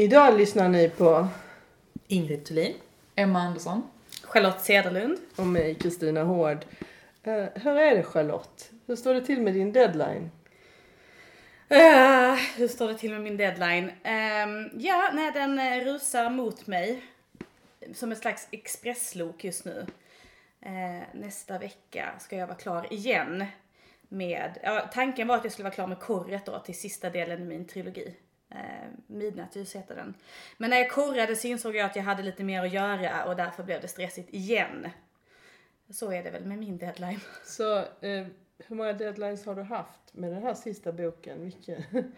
Idag lyssnar ni på Ingrid Thulin. Emma Andersson. Charlotte Cederlund. och mig, Kristina Hård. Uh, hur är det Charlotte? Hur står det till med din deadline? Uh, hur står det till med min deadline? Um, ja, nej, den uh, rusar mot mig. Som ett slags expresslok just nu. Uh, nästa vecka ska jag vara klar igen. Med, ja, tanken var att jag skulle vara klar med korret då till sista delen i min trilogi. Eh, Midnattsljus heter den. Men när jag korrade så insåg jag att jag hade lite mer att göra och därför blev det stressigt igen. Så är det väl med min deadline. Så eh, hur många deadlines har du haft med den här sista boken? Vilken?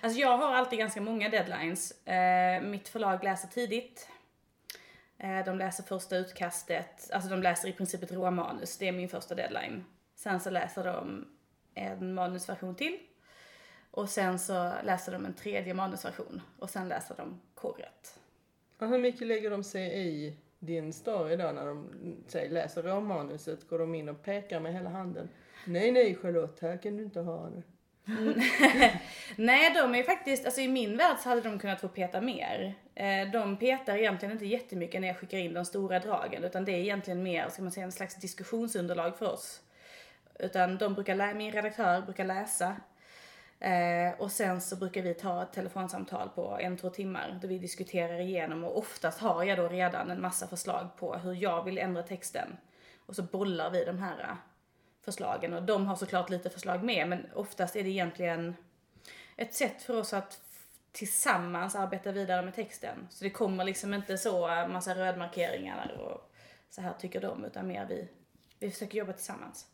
alltså jag har alltid ganska många deadlines. Eh, mitt förlag läser tidigt. Eh, de läser första utkastet, alltså de läser i princip ett råmanus, det är min första deadline. Sen så läser de en manusversion till och sen så läser de en tredje manusversion och sen läser de korret. Och hur mycket lägger de sig i din story då när de säg, läser råmanuset? Går de in och pekar med hela handen? Nej, nej Charlotte, här kan du inte ha det. nej, de är faktiskt, alltså i min värld så hade de kunnat få peta mer. Eh, de petar egentligen inte jättemycket när jag skickar in de stora dragen utan det är egentligen mer, ska man säga, en slags diskussionsunderlag för oss. Utan de brukar, min redaktör brukar läsa Eh, och sen så brukar vi ta ett telefonsamtal på en, två timmar då vi diskuterar igenom och oftast har jag då redan en massa förslag på hur jag vill ändra texten. Och så bollar vi de här eh, förslagen och de har såklart lite förslag med men oftast är det egentligen ett sätt för oss att tillsammans arbeta vidare med texten. Så det kommer liksom inte så eh, massa rödmarkeringar och så här tycker de utan mer vi, vi försöker jobba tillsammans.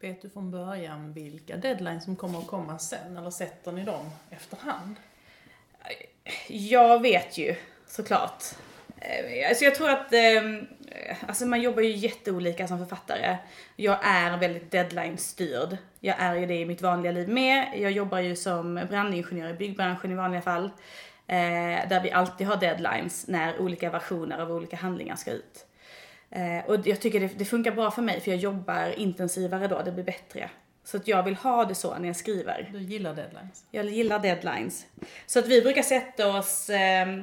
Vet du från början vilka deadlines som kommer att komma sen, eller sätter ni dem efterhand? Jag vet ju, såklart. Eh, alltså jag tror att, eh, alltså man jobbar ju jätteolika som författare. Jag är väldigt deadline-styrd. Jag är ju det i mitt vanliga liv med. Jag jobbar ju som brandingenjör i byggbranschen i vanliga fall. Eh, där vi alltid har deadlines när olika versioner av olika handlingar ska ut. Eh, och jag tycker det, det, funkar bra för mig för jag jobbar intensivare då, det blir bättre. Så att jag vill ha det så när jag skriver. Du gillar deadlines? Jag gillar deadlines. Så att vi brukar sätta oss, eh,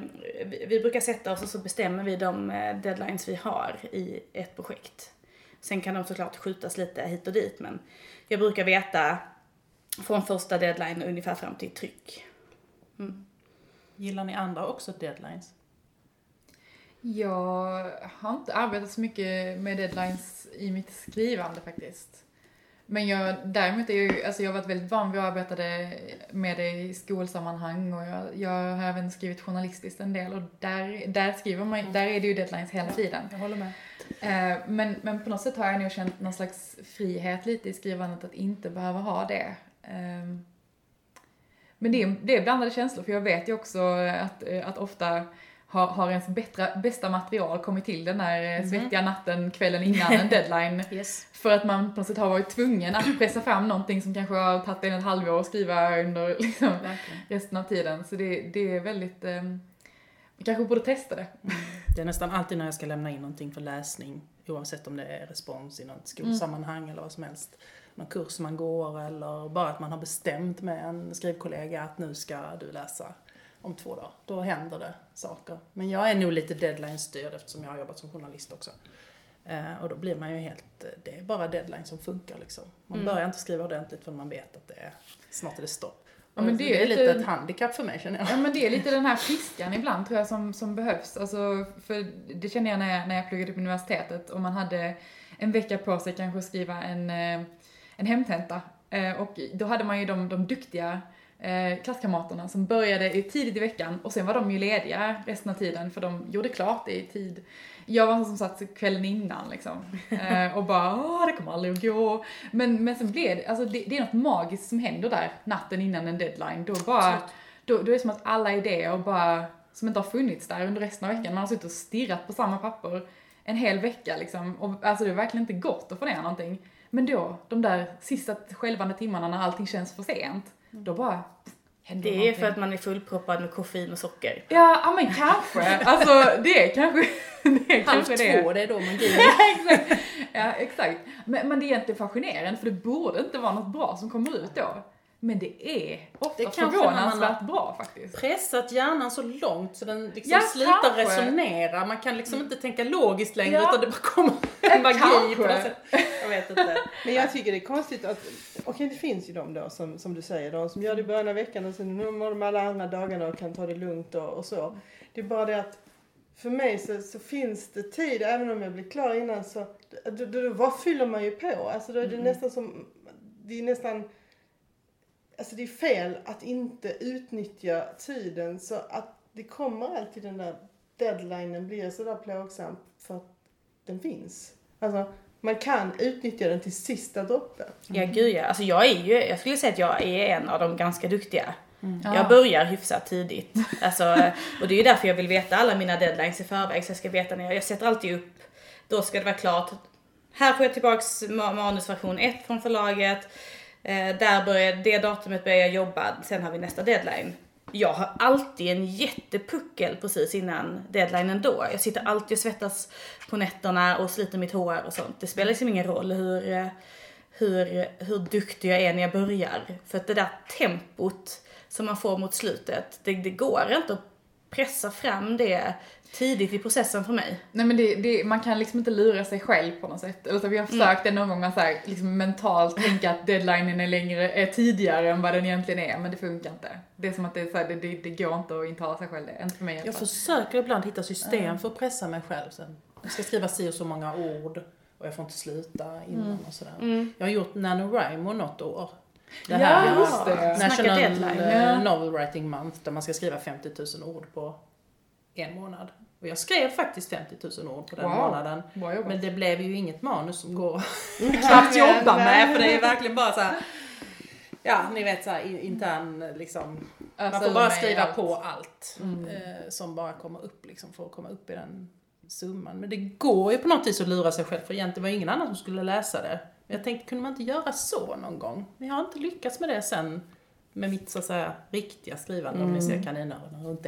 vi brukar sätta oss och så bestämmer vi de eh, deadlines vi har i ett projekt. Sen kan de såklart skjutas lite hit och dit men jag brukar veta från första deadline ungefär fram till tryck. Mm. Gillar ni andra också deadlines? Jag har inte arbetat så mycket med deadlines i mitt skrivande faktiskt. Men jag, däremot är jag, alltså jag har varit väldigt van vid att arbeta med det i skolsammanhang och jag, jag har även skrivit journalistiskt en del och där, där skriver man, där är det ju deadlines hela tiden. Jag håller med. Eh, men, men på något sätt har jag nog känt någon slags frihet lite i skrivandet att inte behöva ha det. Ehm, men det är, det är blandade känslor för jag vet ju också att, att ofta har, har ens bättre, bästa material kommit till den där mm. svettiga natten, kvällen innan en deadline. yes. För att man på något sätt har varit tvungen att pressa fram någonting som kanske har tagit en ett halvår att skriva under liksom, resten av tiden. Så det, det är väldigt, eh, kanske borde testa det. Mm. Det är nästan alltid när jag ska lämna in någonting för läsning, oavsett om det är respons i något skolsammanhang mm. eller vad som helst. Någon kurs man går eller bara att man har bestämt med en skrivkollega att nu ska du läsa om två dagar. Då händer det saker. Men jag är nog lite deadline-styrd eftersom jag har jobbat som journalist också. Eh, och då blir man ju helt, det är bara deadline som funkar liksom. Man mm. börjar inte skriva ordentligt förrän man vet att det är, snart är det stopp. Ja, men det, är, lite, lite ett handikapp för mig känner jag. Ja men det är lite den här piskan ibland tror jag som, som behövs. Alltså, för det känner jag när jag, när jag pluggade på universitetet och man hade en vecka på sig kanske att skriva en, eh, en hemtenta. Eh, och då hade man ju de, de duktiga eh, klasskamraterna som började tidigt i veckan och sen var de ju lediga resten av tiden för de gjorde klart det i tid. Jag var som satt kvällen innan liksom eh, och bara åh det kommer aldrig att gå. Men, men sen blev det, alltså det, det är något magiskt som händer där natten innan en deadline. Då bara, då, då är det som att alla idéer bara som inte har funnits där under resten av veckan. Man har suttit och stirrat på samma papper en hel vecka liksom. Och alltså det har verkligen inte gått att få ner någonting. Men då, de där sista skälvande timmarna när allting känns för sent, då bara händer Det är någonting. för att man är fullproppad med koffein och socker. Ja, ja men kanske. Alltså det är kanske det. Är Halv kanske det. två, det är då man går. Ja, exakt. Ja, exakt. Men, men det är egentligen fascinerande för det borde inte vara något bra som kommer ut då. Men det är ofta Det förvånansvärt bra faktiskt. Pressat hjärnan så långt så den liksom Ja, slutar kanske. resonera. Man kan liksom inte tänka logiskt längre Ja. utan det bara kommer en magi Kanske. på något sätt. Jag vet inte. Men jag tycker det är konstigt att, okej det finns ju de då som, som du säger, de som gör det i början av veckan och sen mår de alla andra dagarna och kan ta det lugnt och, och så. Det är bara det att för mig så, så finns det tid, även om jag blir klar innan så, då, då, då, vad fyller man ju på? Alltså då är det nästan som, det är nästan, alltså det är fel att inte utnyttja tiden så att det kommer alltid den där deadlinen blir sådär plågsam för att den finns. Alltså man kan utnyttja den till sista droppen. Ja gud ja. Alltså jag är ju, jag skulle säga att jag är en av de ganska duktiga. Ja. Jag börjar hyfsat tidigt. Alltså, och det är ju därför jag vill veta alla mina deadlines i förväg. Så jag ska veta när jag, jag sätter alltid upp, då ska det vara klart. Här får jag tillbaks ma- manusversion 1 från förlaget. Eh, där började, det datumet börjar jag jobba, sen har vi nästa deadline. Jag har alltid en jättepuckel precis innan deadlinen då. Jag sitter alltid och svettas på nätterna och sliter mitt hår och sånt. Det spelar liksom ingen roll hur, hur, hur duktig jag är när jag börjar. För att det där tempot som man får mot slutet, det, det går inte att pressa fram det tidigt i processen för mig. Nej men det, det, man kan liksom inte lura sig själv på något sätt. Eller så vi har försökt det någon gång att så här, liksom mentalt tänka att deadlinen är längre, är tidigare än vad den egentligen är, men det funkar inte. Det är som att det, är så här, det, det, det går inte att intala sig själv det, inte för mig Jag försöker ibland hitta system för att pressa mig själv sen. Jag ska skriva si och så många ord och jag får inte sluta innan och sådär. Jag har gjort NaNoWriMo något år. Det Ja, just det. National deadline. eh. Novel Writing Month där man ska skriva 50 000 ord på en månad. Och jag skrev faktiskt 50 000 ord på den Wow. månaden. Men det blev ju inget manus som går knappt jobba med för det är verkligen bara så här. Ja, ni vet såhär intern liksom. Man Alltså, får bara skriva allt. på allt eh, som bara kommer upp liksom för att komma upp i den summan. Men det går ju på något vis att lura sig själv för egentligen var det ingen annan som skulle läsa det. Men jag tänkte, kunde man inte göra så någon gång? Men jag har inte lyckats med det sen med mitt så att säga riktiga skrivande om ni ser kaninöronen runt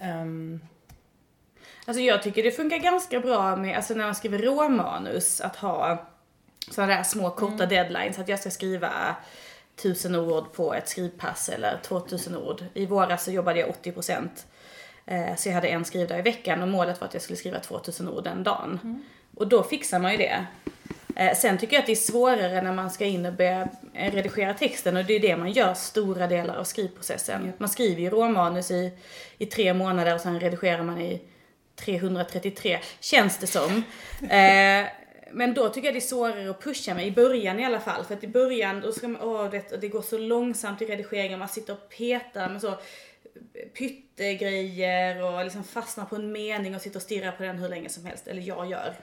Ehm, Alltså jag tycker det funkar ganska bra med, alltså när man skriver råmanus, att ha sådana där små korta deadlines. Att jag ska skriva tusen ord på ett skrivpass eller 2000 ord. I våras så jobbade jag 80%. Eh, så jag hade en skrivdag i veckan och målet var att jag skulle skriva 2000 ord den dagen. Och då fixar man ju det. Eh, sen tycker jag att det är svårare när man ska in och börja eh, redigera texten och det är det man gör stora delar av skrivprocessen. Man skriver ju råmanus i, i tre månader och sen redigerar man i 333, känns det som. Eh, men då tycker jag det är svårare att pusha mig, i början i alla fall. För att i början, då ska man, åh, vet, det går så långsamt i redigeringen, man sitter och petar med så pyttegrejer och liksom fastnar på en mening och sitter och stirrar på den hur länge som helst, eller jag gör.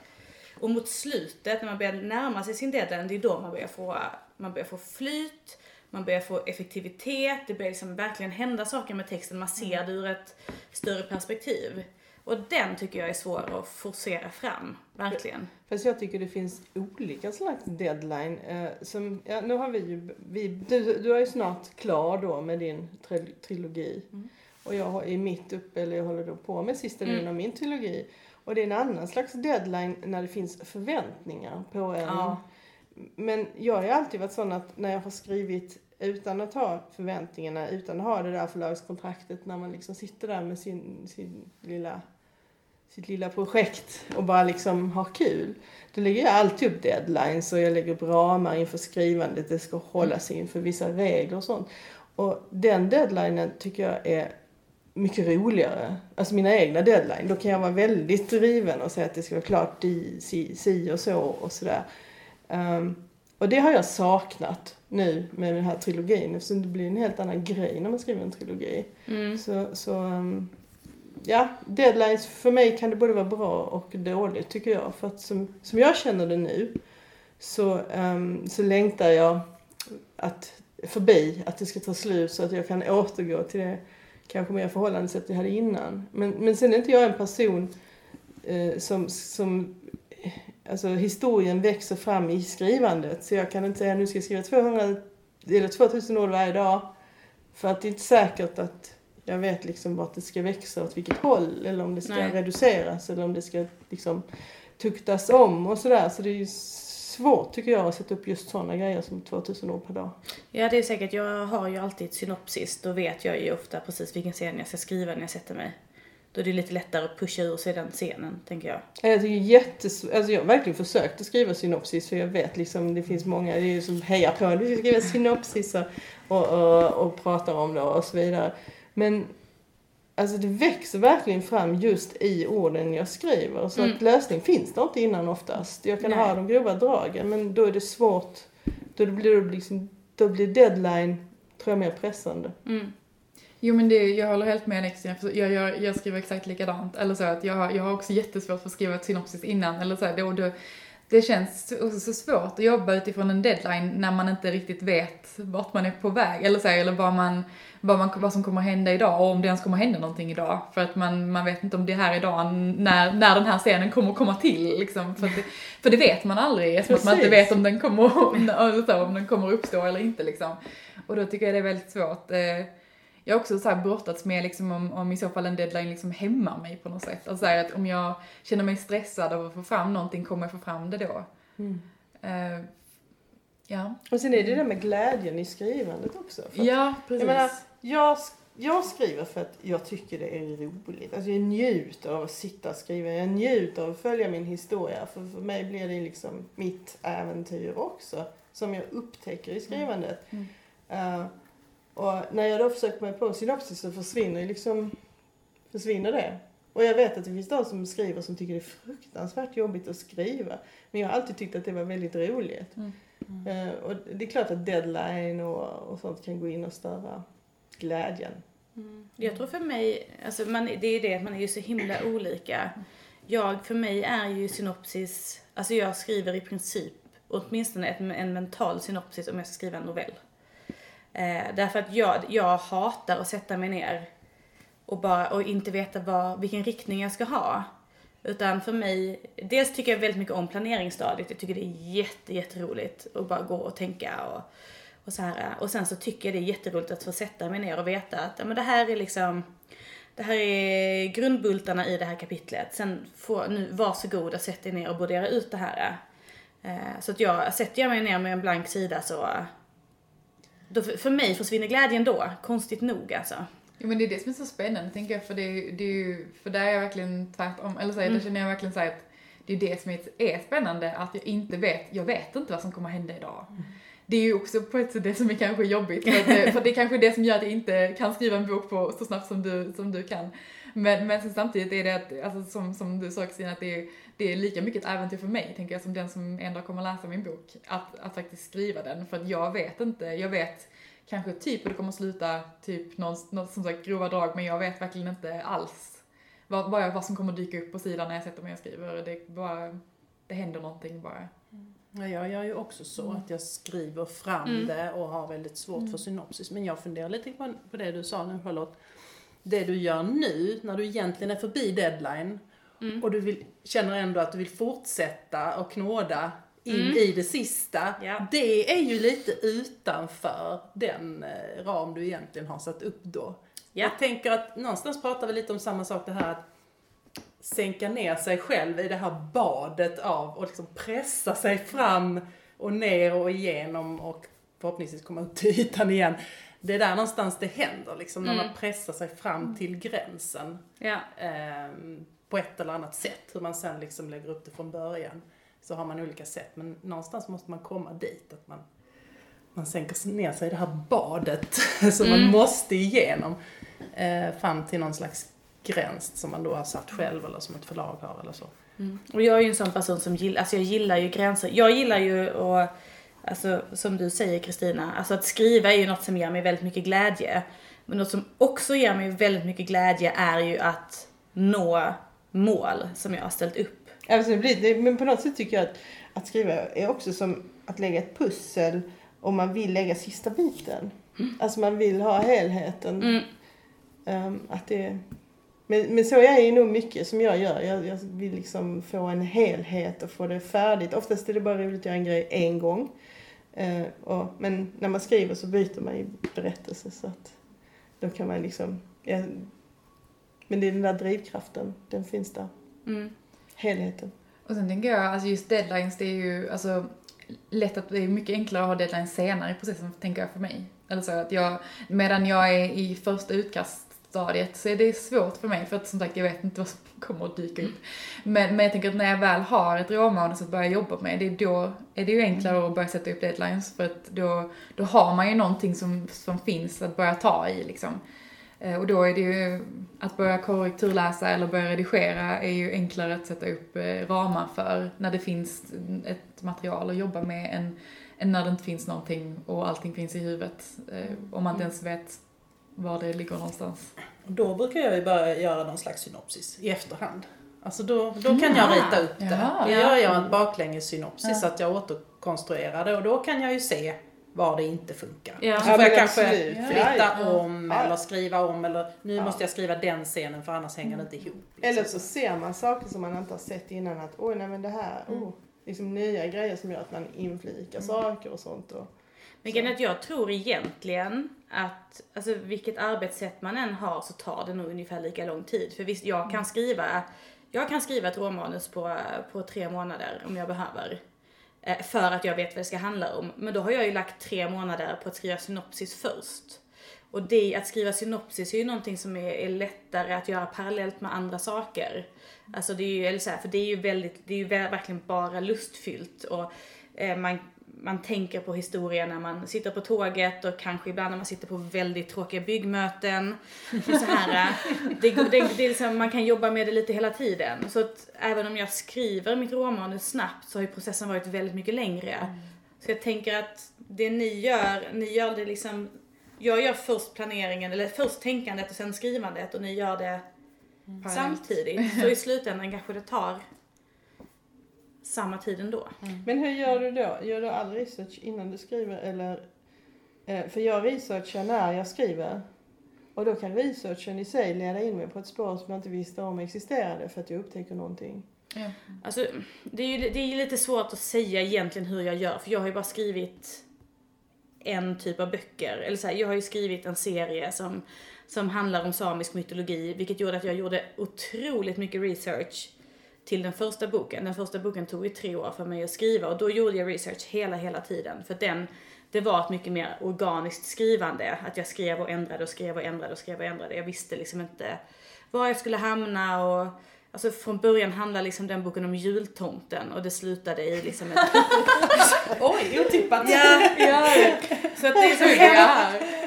Och mot slutet, när man börjar närma sig sin deadline, det är då man börjar få, man börjar få flyt, man börjar få effektivitet, det börjar liksom verkligen hända saker med texten, man ser det ur ett större perspektiv. Och den tycker jag är svår att forcera fram, verkligen. Fast jag tycker det finns olika slags deadline. Eh, som, ja, nu har vi ju, vi, du, du är ju snart klar då med din tri- trilogi. Och jag har- är mitt uppe, eller jag håller då på med sista delen av min trilogi. Och det är en annan slags deadline när det finns förväntningar på en. Ja. Men jag har ju alltid varit sån att när jag har skrivit utan att ha förväntningarna, utan att ha det där förlagskontraktet, när man liksom sitter där med sin, sin lilla sitt lilla projekt och bara liksom har kul. Då lägger jag alltid upp deadlines och jag lägger upp ramar inför skrivandet. Det ska hålla sig inför vissa regler och sånt. Och den deadlinen tycker jag är mycket roligare. Alltså mina egna deadline. Då kan jag vara väldigt driven och säga att det ska vara klart i, si, si och så och sådär. Ehm, och det har jag saknat nu med den här trilogin eftersom det blir en helt annan grej när man skriver en trilogi. Så, så ehm, ja, deadlines för mig kan det både vara bra och dåligt tycker jag. För att som, som jag känner det nu så, ehm, så längtar jag att, förbi att det ska ta slut så att jag kan återgå till det kanske mer förhållandesätt jag hade innan. Men, men sen är inte jag en person eh, som, som alltså historien växer fram i skrivandet. Så jag kan inte säga nu ska jag skriva 200 eller 2000 ord varje dag. För att det är inte säkert att jag vet liksom vart det ska växa åt vilket håll. Eller om det ska Nej. reduceras eller om det ska liksom tuktas om och sådär. Så det är svårt tycker jag att sätta upp just sådana grejer som 2000 ord per dag. Ja, det är säkert. Jag har ju alltid ett synopsis. Då vet jag ju ofta precis vilken scen jag ska skriva när jag sätter mig. Då är det lite lättare att pusha ur sig den scenen, tänker jag. Jag tycker jättes... Alltså jag har verkligen försökt att skriva synopsis för jag vet liksom det finns många det är som hejar på. Du ska skriva synopsis och, och, och, och pratar om det och så vidare. Men alltså det växer verkligen fram just i orden jag skriver. Så att lösning finns det inte innan oftast. Jag kan Nej. ha de grova dragen men då är det svårt. Då blir det liksom, då blir deadline tror jag mer pressande. Mm. Jo men det, jag håller helt med Alex, jag, jag, jag, skriver exakt likadant. Eller så att jag, jag har också jättesvårt för att skriva ett synopsis innan. Eller så här, det, och det, känns så, så svårt att jobba utifrån en deadline när man inte riktigt vet vart man är på väg. Eller, så här, eller vad, man, vad, man, vad som kommer hända idag och om det ens kommer hända någonting idag. För att man, man vet inte om det är här idag när, när den här scenen kommer komma till. Liksom. För, det, för det vet man aldrig eftersom att man inte vet om den kommer, om den kommer uppstå eller inte. Liksom. Och då tycker jag det är väldigt svårt. Eh, jag har också så här brottats med liksom om, om i så fall en deadline liksom hämmar mig på något sätt. Alltså här att om jag känner mig stressad av att få fram någonting, kommer jag få fram det då? Eh, ja. Och sen är det det med glädjen i skrivandet också. Ja, precis. Jag menar, jag, jag skriver för att jag tycker det är roligt. Alltså jag njuter av att sitta och skriva. Jag njuter av att följa min historia. För, för mig blir det liksom mitt äventyr också. Som jag upptäcker i skrivandet. Mm. Eh, och när jag då försöker mig på en synopsis så försvinner ju liksom försvinner det. Och jag vet att det finns de som skriver som tycker det är fruktansvärt jobbigt att skriva. Men jag har alltid tyckt att det var väldigt roligt. Mm. Eh, och det är klart att deadline och, och sånt kan gå in och störa glädjen. Jag tror för mig, alltså man, det är det att man är ju så himla olika. Jag, för mig är ju synopsis, alltså jag skriver i princip åtminstone ett, en mental synopsis om jag ska skriva en novell. Eh, därför att jag, jag hatar att sätta mig ner och, bara, och inte veta vad, vilken riktning jag ska ha. Utan för mig, dels tycker jag väldigt mycket om planeringsstadiet. Jag tycker det är jätte, jätteroligt att bara gå och tänka och, och så här. Och sen så tycker jag det är jätteroligt att få sätta mig ner och veta att ja, men det här är liksom det här är grundbultarna i det här kapitlet. Sen får nu varsågod och sätt dig ner och brodera ut det här. Eh, så att jag, sätter jag mig ner med en blank sida så då, för mig försvinner glädjen då, konstigt nog alltså. Jo men det är det som är så spännande tänker jag, för det, det är ju, för där är jag verkligen tvärtom, eller så här, där känner jag verkligen så här att det är det som är, är spännande, att jag inte vet, jag vet inte vad som kommer hända idag. Det är ju också på ett sätt det som är kanske jobbigt, för, att, det- för det är kanske det som gör att jag inte kan skriva en bok på så snabbt som du, som du kan. Men, men sen samtidigt är det att, alltså, som, som du sa Kristina, att det är, det är lika mycket ett äventyr för mig, tänker jag, som den som en dag kommer läsa min bok, att, att faktiskt skriva den. För att jag vet inte, jag vet kanske typ hur det kommer att sluta, typ någon, någon som sagt grova drag, men jag vet verkligen inte alls vad, vad, jag, vad som kommer att dyka upp på sidan när jag sätter mig och skriver. Det, bara, det händer någonting bara. Ja, jag gör ju också så Mm. att jag skriver fram Mm. det och har väldigt svårt för synopsis. Men jag funderar lite på, på det du sa nu Charlotte. Det du gör nu, när du egentligen är förbi deadline Mm. och du vill, känner ändå att du vill fortsätta och knåda in Mm. i det sista. Ja. Det är ju lite utanför den eh, ram du egentligen har satt upp då. Ja. Jag tänker att någonstans pratar vi lite om samma sak det här att sänka ner sig själv i det här badet av och liksom pressa sig fram och ner och igenom och förhoppningsvis komma upp till ytan igen. Det är där någonstans det händer liksom, när man pressar sig fram till gränsen Ja. ehm, på ett eller annat sätt. Hur man sen liksom lägger upp det från början. Så har man olika sätt, men någonstans måste man komma dit. Att man, man sänker ner sig i det här badet som man måste igenom. Eh, fram till någon slags gräns som man då har satt själv eller som ett förlag har eller så. Och jag är ju en sån person som gillar, alltså jag gillar ju gränser. Jag gillar ju att, alltså som du säger Kristina, alltså att skriva är ju något som ger mig väldigt mycket glädje. Men något som också ger mig väldigt mycket glädje är ju att nå mål som jag har ställt upp. Alltså det blir, det, men på något sätt tycker jag att, att skriva är också som att lägga ett pussel om man vill lägga sista biten. Alltså man vill ha helheten. Mm. Ehm, att det, men, men så är det nog mycket som jag gör. Jag, jag vill liksom få en helhet och få det färdigt. Oftast är det bara roligt att göra en grej en gång. Eh, och, men när man skriver så byter man ju berättelse så att då kan man liksom, ja, men det är den där drivkraften, den finns där. Mm. Helheten. Och sen tänker jag, alltså just deadlines, det är ju alltså lätt att det är mycket enklare att ha deadlines senare i processen, tänker jag för mig. Alltså att jag, medan jag är i första utkaststadiet så är det svårt för mig för att som sagt jag vet inte vad som kommer att dyka upp. Men, men jag tänker att när jag väl har ett råmanus att börja jobba med, det är då är det ju enklare att börja sätta upp deadlines för att då, då har man ju någonting som, som finns att börja ta i liksom. Eh, Och då är det ju, att börja korrekturläsa eller börja redigera är ju enklare att sätta upp eh, ramar för när det finns ett material att jobba med än, än när det inte finns någonting och allting finns i huvudet. eh, Om man inte ens vet var det ligger någonstans. Och då brukar jag ju börja göra någon slags synopsis i efterhand. Alltså då, då kan jag rita upp det. Ja. Då gör jag en baklänges synopsis Ja. så att jag återkonstruerar det och då kan jag ju se var det inte funkar. Ja. Så får jag kanske flytta om eller skriva om eller nu måste jag skriva den scenen för annars hänger det inte ihop. liksom. Eller så ser man saker som man inte har sett innan att oj nej men det här, oh, liksom nya grejer som gör att man inflikar saker och sånt. Och, Är att jag tror egentligen att, alltså vilket arbetssätt man än har så tar det nog ungefär lika lång tid. För visst, jag kan skriva, jag kan skriva ett råmanus på, på tre månader om jag behöver. Eh, För att jag vet vad det ska handla om. Men då har jag ju lagt tre månader på att skriva synopsis först. Och det, att skriva synopsis är ju någonting som är, är lättare att göra parallellt med andra saker. Alltså det är ju, eller så här, för det är ju väldigt, det är ju ver- verkligen bara lustfyllt och eh, man, man tänker på historien när man sitter på tåget och kanske ibland när man sitter på väldigt tråkiga byggmöten. Och så här, det, det, det liksom, man kan jobba med det lite hela tiden. Så att även om jag skriver mitt råmanus snabbt så har ju processen varit väldigt mycket längre. Så jag tänker att det ni gör, ni gör det liksom jag gör först planeringen, eller först tänkandet och sen skrivandet och ni gör det samtidigt. Så i slutändan kanske det tar samma tid ändå. Men hur gör du då? Gör du all research innan du skriver eller? Eh, för jag researchar när jag skriver. Och då kan researchen i sig leda in mig på ett spår som jag inte visste om existerade för att jag upptäcker någonting. Ja. Alltså, det är ju det är lite svårt att säga egentligen hur jag gör, för jag har ju bara skrivit en typ av böcker. Eller så här, jag har ju skrivit en serie som, som handlar om samisk mytologi, vilket gjorde att jag gjorde otroligt mycket research till den första boken. Den första boken tog ju tre år för mig att skriva och då gjorde jag research hela, hela tiden. För den, det var ett mycket mer organiskt skrivande. Att jag skrev och ändrade och skrev och ändrade och skrev och ändrade. Jag visste liksom inte var jag skulle hamna och Alltså från början handlar liksom den boken om jultomten och det slutade i liksom ett... Oj, otippat! ja, ja. Så att det är så Det är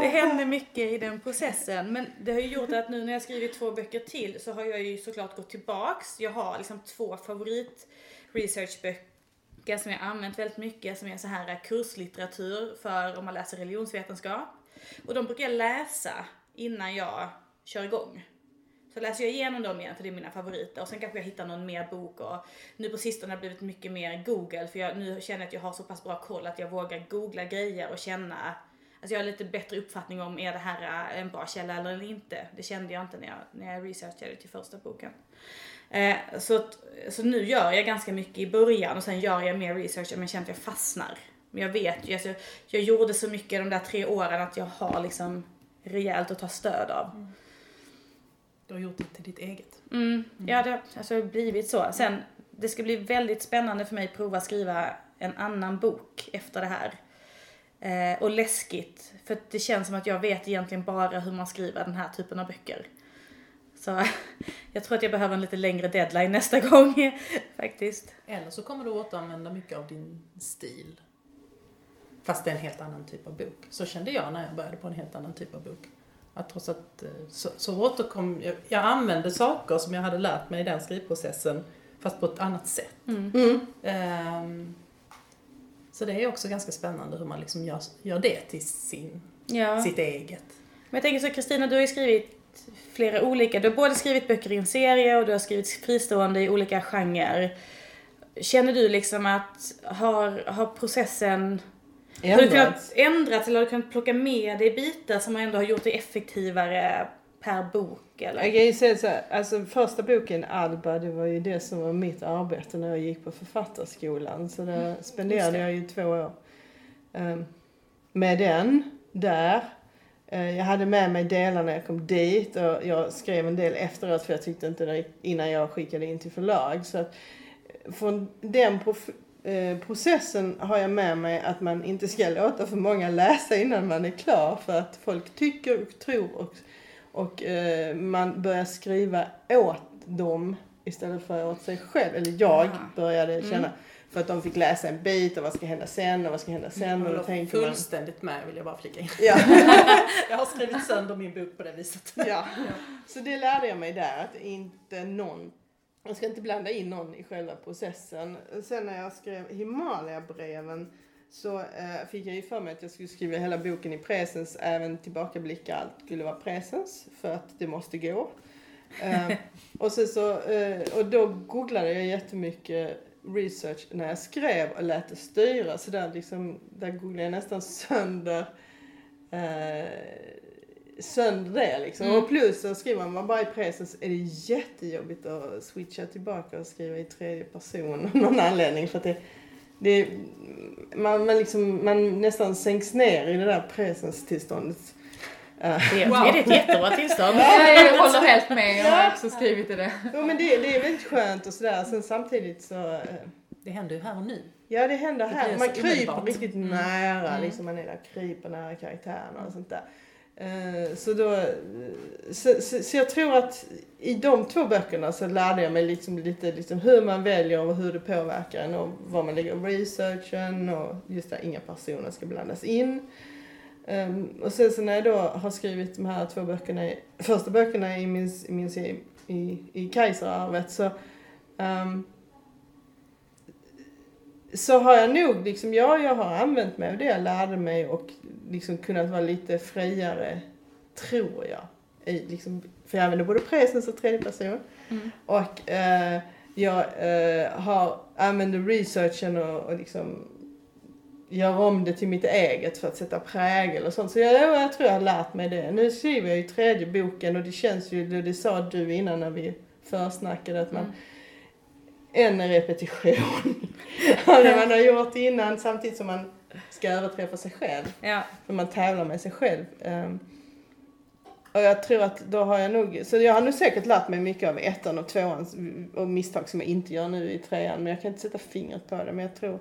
det händer mycket i den processen. Men det har ju gjort att nu när jag skrivit två böcker till så har jag ju såklart gått tillbaks. Jag har liksom två favorit researchböcker som jag använt väldigt mycket som är så här kurslitteratur för om man läser religionsvetenskap. Och de brukar jag läsa innan jag kör igång. Så läser jag igenom dem igen för det är mina favoriter och sen kanske jag hittar någon mer bok och nu på sistone har det blivit mycket mer google för jag, nu känner jag att jag har så pass bra koll att jag vågar googla grejer och känna Alltså jag har lite bättre uppfattning om är det här en bra källa eller inte. Det kände jag inte när jag, när jag researchade till första boken. Eh, så, så nu gör jag ganska mycket i början och sen gör jag mer research om jag känner att jag fastnar. Men jag vet ju, alltså, jag gjorde så mycket de där tre åren att jag har liksom rejält att ta stöd av. Du har gjort det till ditt eget. Mm, ja, det har alltså blivit så. Sen, det ska bli väldigt spännande för mig att prova skriva en annan bok efter det här. Eh, och läskigt, för att det känns som att jag vet egentligen bara hur man skriver den här typen av böcker. Så jag tror att jag behöver en lite längre deadline nästa gång faktiskt. Eller så kommer du återanvända mycket av din stil. Fast det är en helt annan typ av bok. Så kände jag när jag började på en helt annan typ av bok. Att trots att eh, så, så återkom jag, jag använde saker som jag hade lärt mig i den skrivprocessen fast på ett annat sätt. Mm. Ehm, så det är också ganska spännande hur man liksom gör, gör det till sin, Ja. sitt eget. Men jag tänker så Kristina, du har ju skrivit flera olika, du har både skrivit böcker i en serie och du har skrivit fristående i olika genrer. Känner du liksom att har, har processen, Har du kunnat ändrats. ändrat eller har du kunnat plocka med dig bitar som ändå har gjort det effektivare per bok eller? Jag kan ju säga så här, alltså första boken Alba, det var ju det som var mitt arbete när jag gick på författarskolan. Så där spenderade jag ju två år ehm, med den där. Eh, jag hade med mig delar när jag kom dit och jag skrev en del efteråt för jag tyckte inte det innan jag skickade in till förlag. Så att eh, från den eh, processen har jag med mig att man inte ska låta för många läsa innan man är klar för att folk tycker och tror och, och eh, man börjar skriva åt dem istället för åt sig själv. Eller jag Aha. började känna för att de fick läsa en bit och vad ska hända sen och vad ska hända sen och då Jag tänker håller man... fullständigt med vill jag bara flika in. Ja. Jag har skrivit sönder min bok på det viset. Ja. Så det lärde jag mig där, att inte någon, jag ska inte blanda in någon i själva processen. Sen när jag skrev Himalaya-breven så eh, fick jag ju för mig att jag skulle skriva hela boken i presens, även tillbakablickar, allt skulle vara presens för att det måste gå. Eh, och, sen så, eh, och då googlade jag jättemycket research när jag skrev och lät det styra. Så där, liksom, där googlade jag nästan sönder eh, sönder det liksom. Och plus så skriver man bara i pressen så är det jättejobbigt att switcha tillbaka och skriva i tredje person av någon anledning. För att det, det man, man, liksom, man nästan sänks ner i det där presens-tillståndet. Eh, Det, Wow. det är ett jättebra tillstånd. Ja, jag håller helt med, jag har också skrivit i det. Jo men det, det är väldigt skönt och sådär. Sen samtidigt så eh, Det händer ju här och nu. Ja det händer Det här. blir Man kryper omedelbart. riktigt Mm. nära. Mm. Liksom man är där, kryper nära karaktärerna och sånt där. Eh, så, då, eh, så, så, så jag tror att i de två böckerna så lärde jag mig liksom lite liksom hur man väljer och hur det påverkar en och var man lägger researchen och just där inga personer ska blandas in. Ehm, och sen så när jag då har skrivit de här två böckerna, första böckerna i min, i min i, i Kaiserarvet så um, så har jag nog liksom, ja jag har använt mig av det jag lärde mig och liksom kunnat vara lite friare, tror jag. I, liksom, för jag använder både presens och tredje person. Mm. Och eh, jag eh, har, använder researchen och, och liksom gör om det till mitt eget för att sätta prägel och sånt. Så jag, jag tror jag har lärt mig det. Nu skriver jag ju tredje boken och det känns ju, det, sa du innan när vi försnackade att man Mm. en repetition av det man har gjort innan samtidigt som man ska överträffa sig själv. Ja. För man tävlar med sig själv. Ehm, och jag tror att då har jag nog, så jag har nog säkert lärt mig mycket av ettan och tvåan och misstag som jag inte gör nu i trean. Men jag kan inte sätta fingret på det. Men jag tror,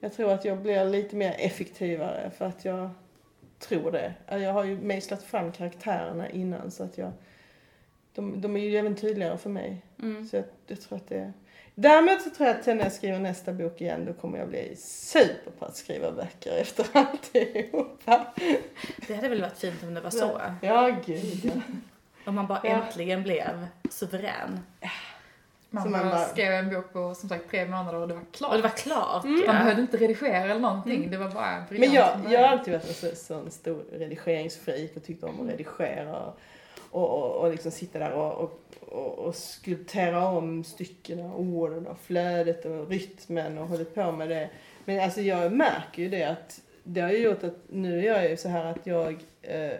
jag tror att jag blir lite mer effektivare för att jag tror det. Jag har ju mejslat fram karaktärerna innan så att jag, de, de är ju även tydligare för mig. Mm. Så jag, jag tror att det Däremot så tror jag att när jag skriver nästa bok igen då kommer jag bli super på att skriva böcker efter alltihopa. Det hade väl varit fint om det var så. Ja, gud. Om man bara Ja. äntligen blev suverän. Man, Så man bara skrev en bok på som sagt tre månader och det var klart. Och det var klart. Man Ja. behövde inte redigera eller någonting, det var bara Men briljant. jag, jag har alltid varit en så, sån stor redigeringsfreak och tyckt om att redigera och, och, och, och liksom sitta där och, och, och, och skulptera om styckena, orden och flödet och rytmen och hållit på med det. Men alltså jag märker ju det att det har ju gjort att nu är jag ju så här att jag eh,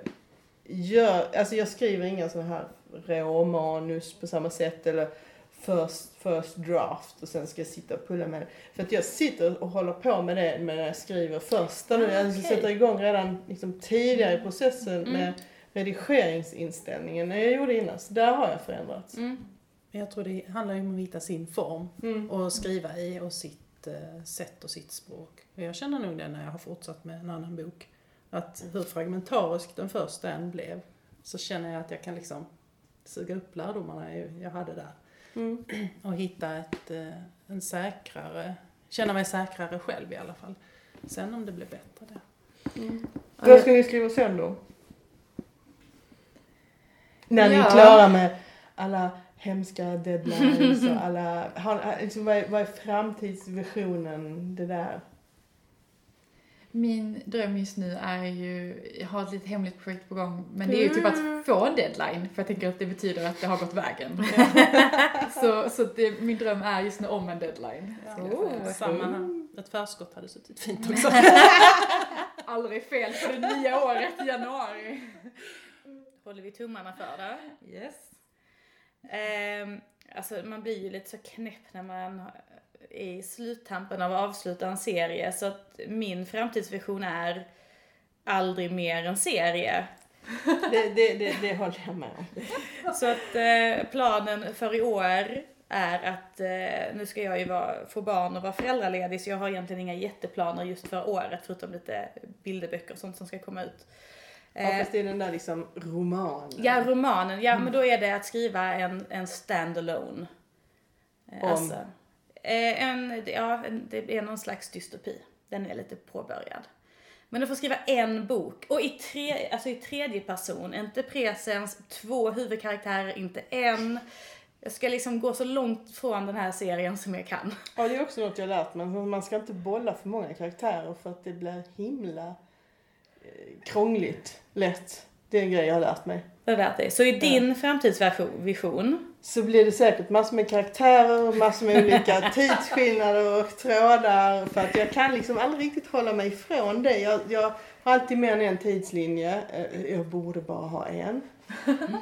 gör, alltså jag skriver inga så här råmanus på samma sätt eller first, first draft och sen ska jag sitta och pulla med det. För att jag sitter och håller på med det när jag skriver första nu. Ah, Jag okej. sätter igång redan liksom tidigare i processen Mm. med redigeringsinställningen än jag gjorde innan. Så där har jag förändrats. Mm. Men jag tror det handlar om att hitta sin form Mm. och skriva i och sitt eh, sätt och sitt språk. Och jag känner nog det när jag har fortsatt med en annan bok. Att hur fragmentarisk den första än blev så känner jag att jag kan liksom suga upp lärdomarna jag jag hade där. Mm. Och hitta ett, eh, en säkrare, känna mig säkrare själv i alla fall. Sen om det blir bättre det. Vad ska ni skriva sen då? När ni är Ja. klara med alla hemska deadlines och alla... Har, liksom, vad, är, vad är framtidsvisionen? Det där. Min dröm just nu är ju, jag har ett litet hemligt projekt på gång, men det är ju typ att få en deadline, för jag tänker att det betyder att det har gått vägen. så så det, min dröm är just nu om en deadline. säga. Oh, Samma här. Ett förskott hade suttit fint också. aldrig fel för det nya året i januari. Håller vi tummarna för det. Yes. Ehm, alltså man blir ju lite så knäpp när man är i sluttampen av att avsluta en serie. Så att min framtidsvision är aldrig mer en serie. Det, det, det, det håller jag med om. Så att eh, planen för i år är att eh, nu ska jag ju vara, få barn och vara föräldraledig så jag har egentligen inga jätteplaner just för året förutom lite bilderböcker och sånt som ska komma ut. Ja, Eh, fast det är den där liksom romanen. Ja, romanen. Ja, men då är det att skriva en, en standalone. Eh, Om? Alltså, eh, en, ja, en, det är någon slags dystopi. Den är lite påbörjad. Men du får skriva en bok. Och i, tre, alltså i tredje person, inte presens, två huvudkaraktärer, inte en. Jag ska liksom gå så långt från den här serien som jag kan. Ja, det är också något jag lärt mig. Man ska inte bolla för många karaktärer för att det blir himla krångligt lätt. Det är en grej jag har lärt mig. Det har lärt dig. Så i din framtidsvision, Så blir det säkert massor med karaktärer, massor med olika tidsskillnader och trådar. För att jag kan liksom aldrig riktigt hålla mig ifrån det. Jag, jag har alltid mer än en tidslinje. Eh, Jag borde bara ha en.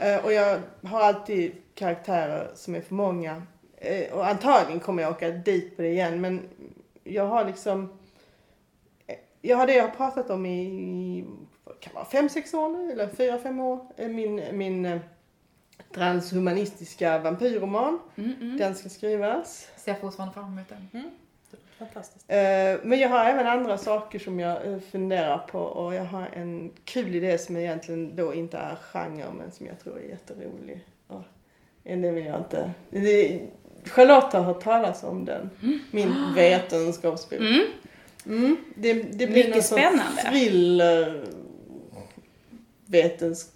Eh, Och jag har alltid karaktärer som är för många. Eh, Och antagligen kommer jag åka dit på det igen. Men jag har liksom... Jag har det jag har pratat om i, kan vara, fem, sex år nu. Eller fyra, fem år. Min, min eh, transhumanistiska vampyrroman. Den ska skrivas. Ser fortfarande fram emot den. Fantastiskt. Eh, Men jag har även andra saker som jag eh, funderar på och jag har en kul idé som egentligen då inte är genre men som jag tror är jätterolig. Ja, det vill jag inte. Charlotte har hört talas om den. Min vetenskapsbok. Mm. Det, det blir Mycket någon sorts spännande. thriller vetens...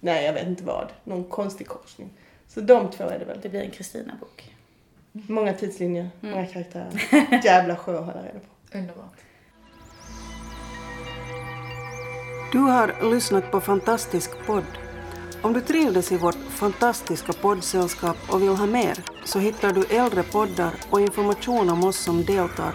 Nej, jag vet inte vad. Någon konstig korsning. Så de två är det väl. det blir en Kristina-bok. Många tidslinjer, Mm. många karaktärer. Jävla sjö att hålla reda på. Underbart. Du har lyssnat på Fantastisk podd. Om du trivdes i vårt fantastiska poddsällskap och vill ha mer så hittar du äldre poddar och information om oss som deltar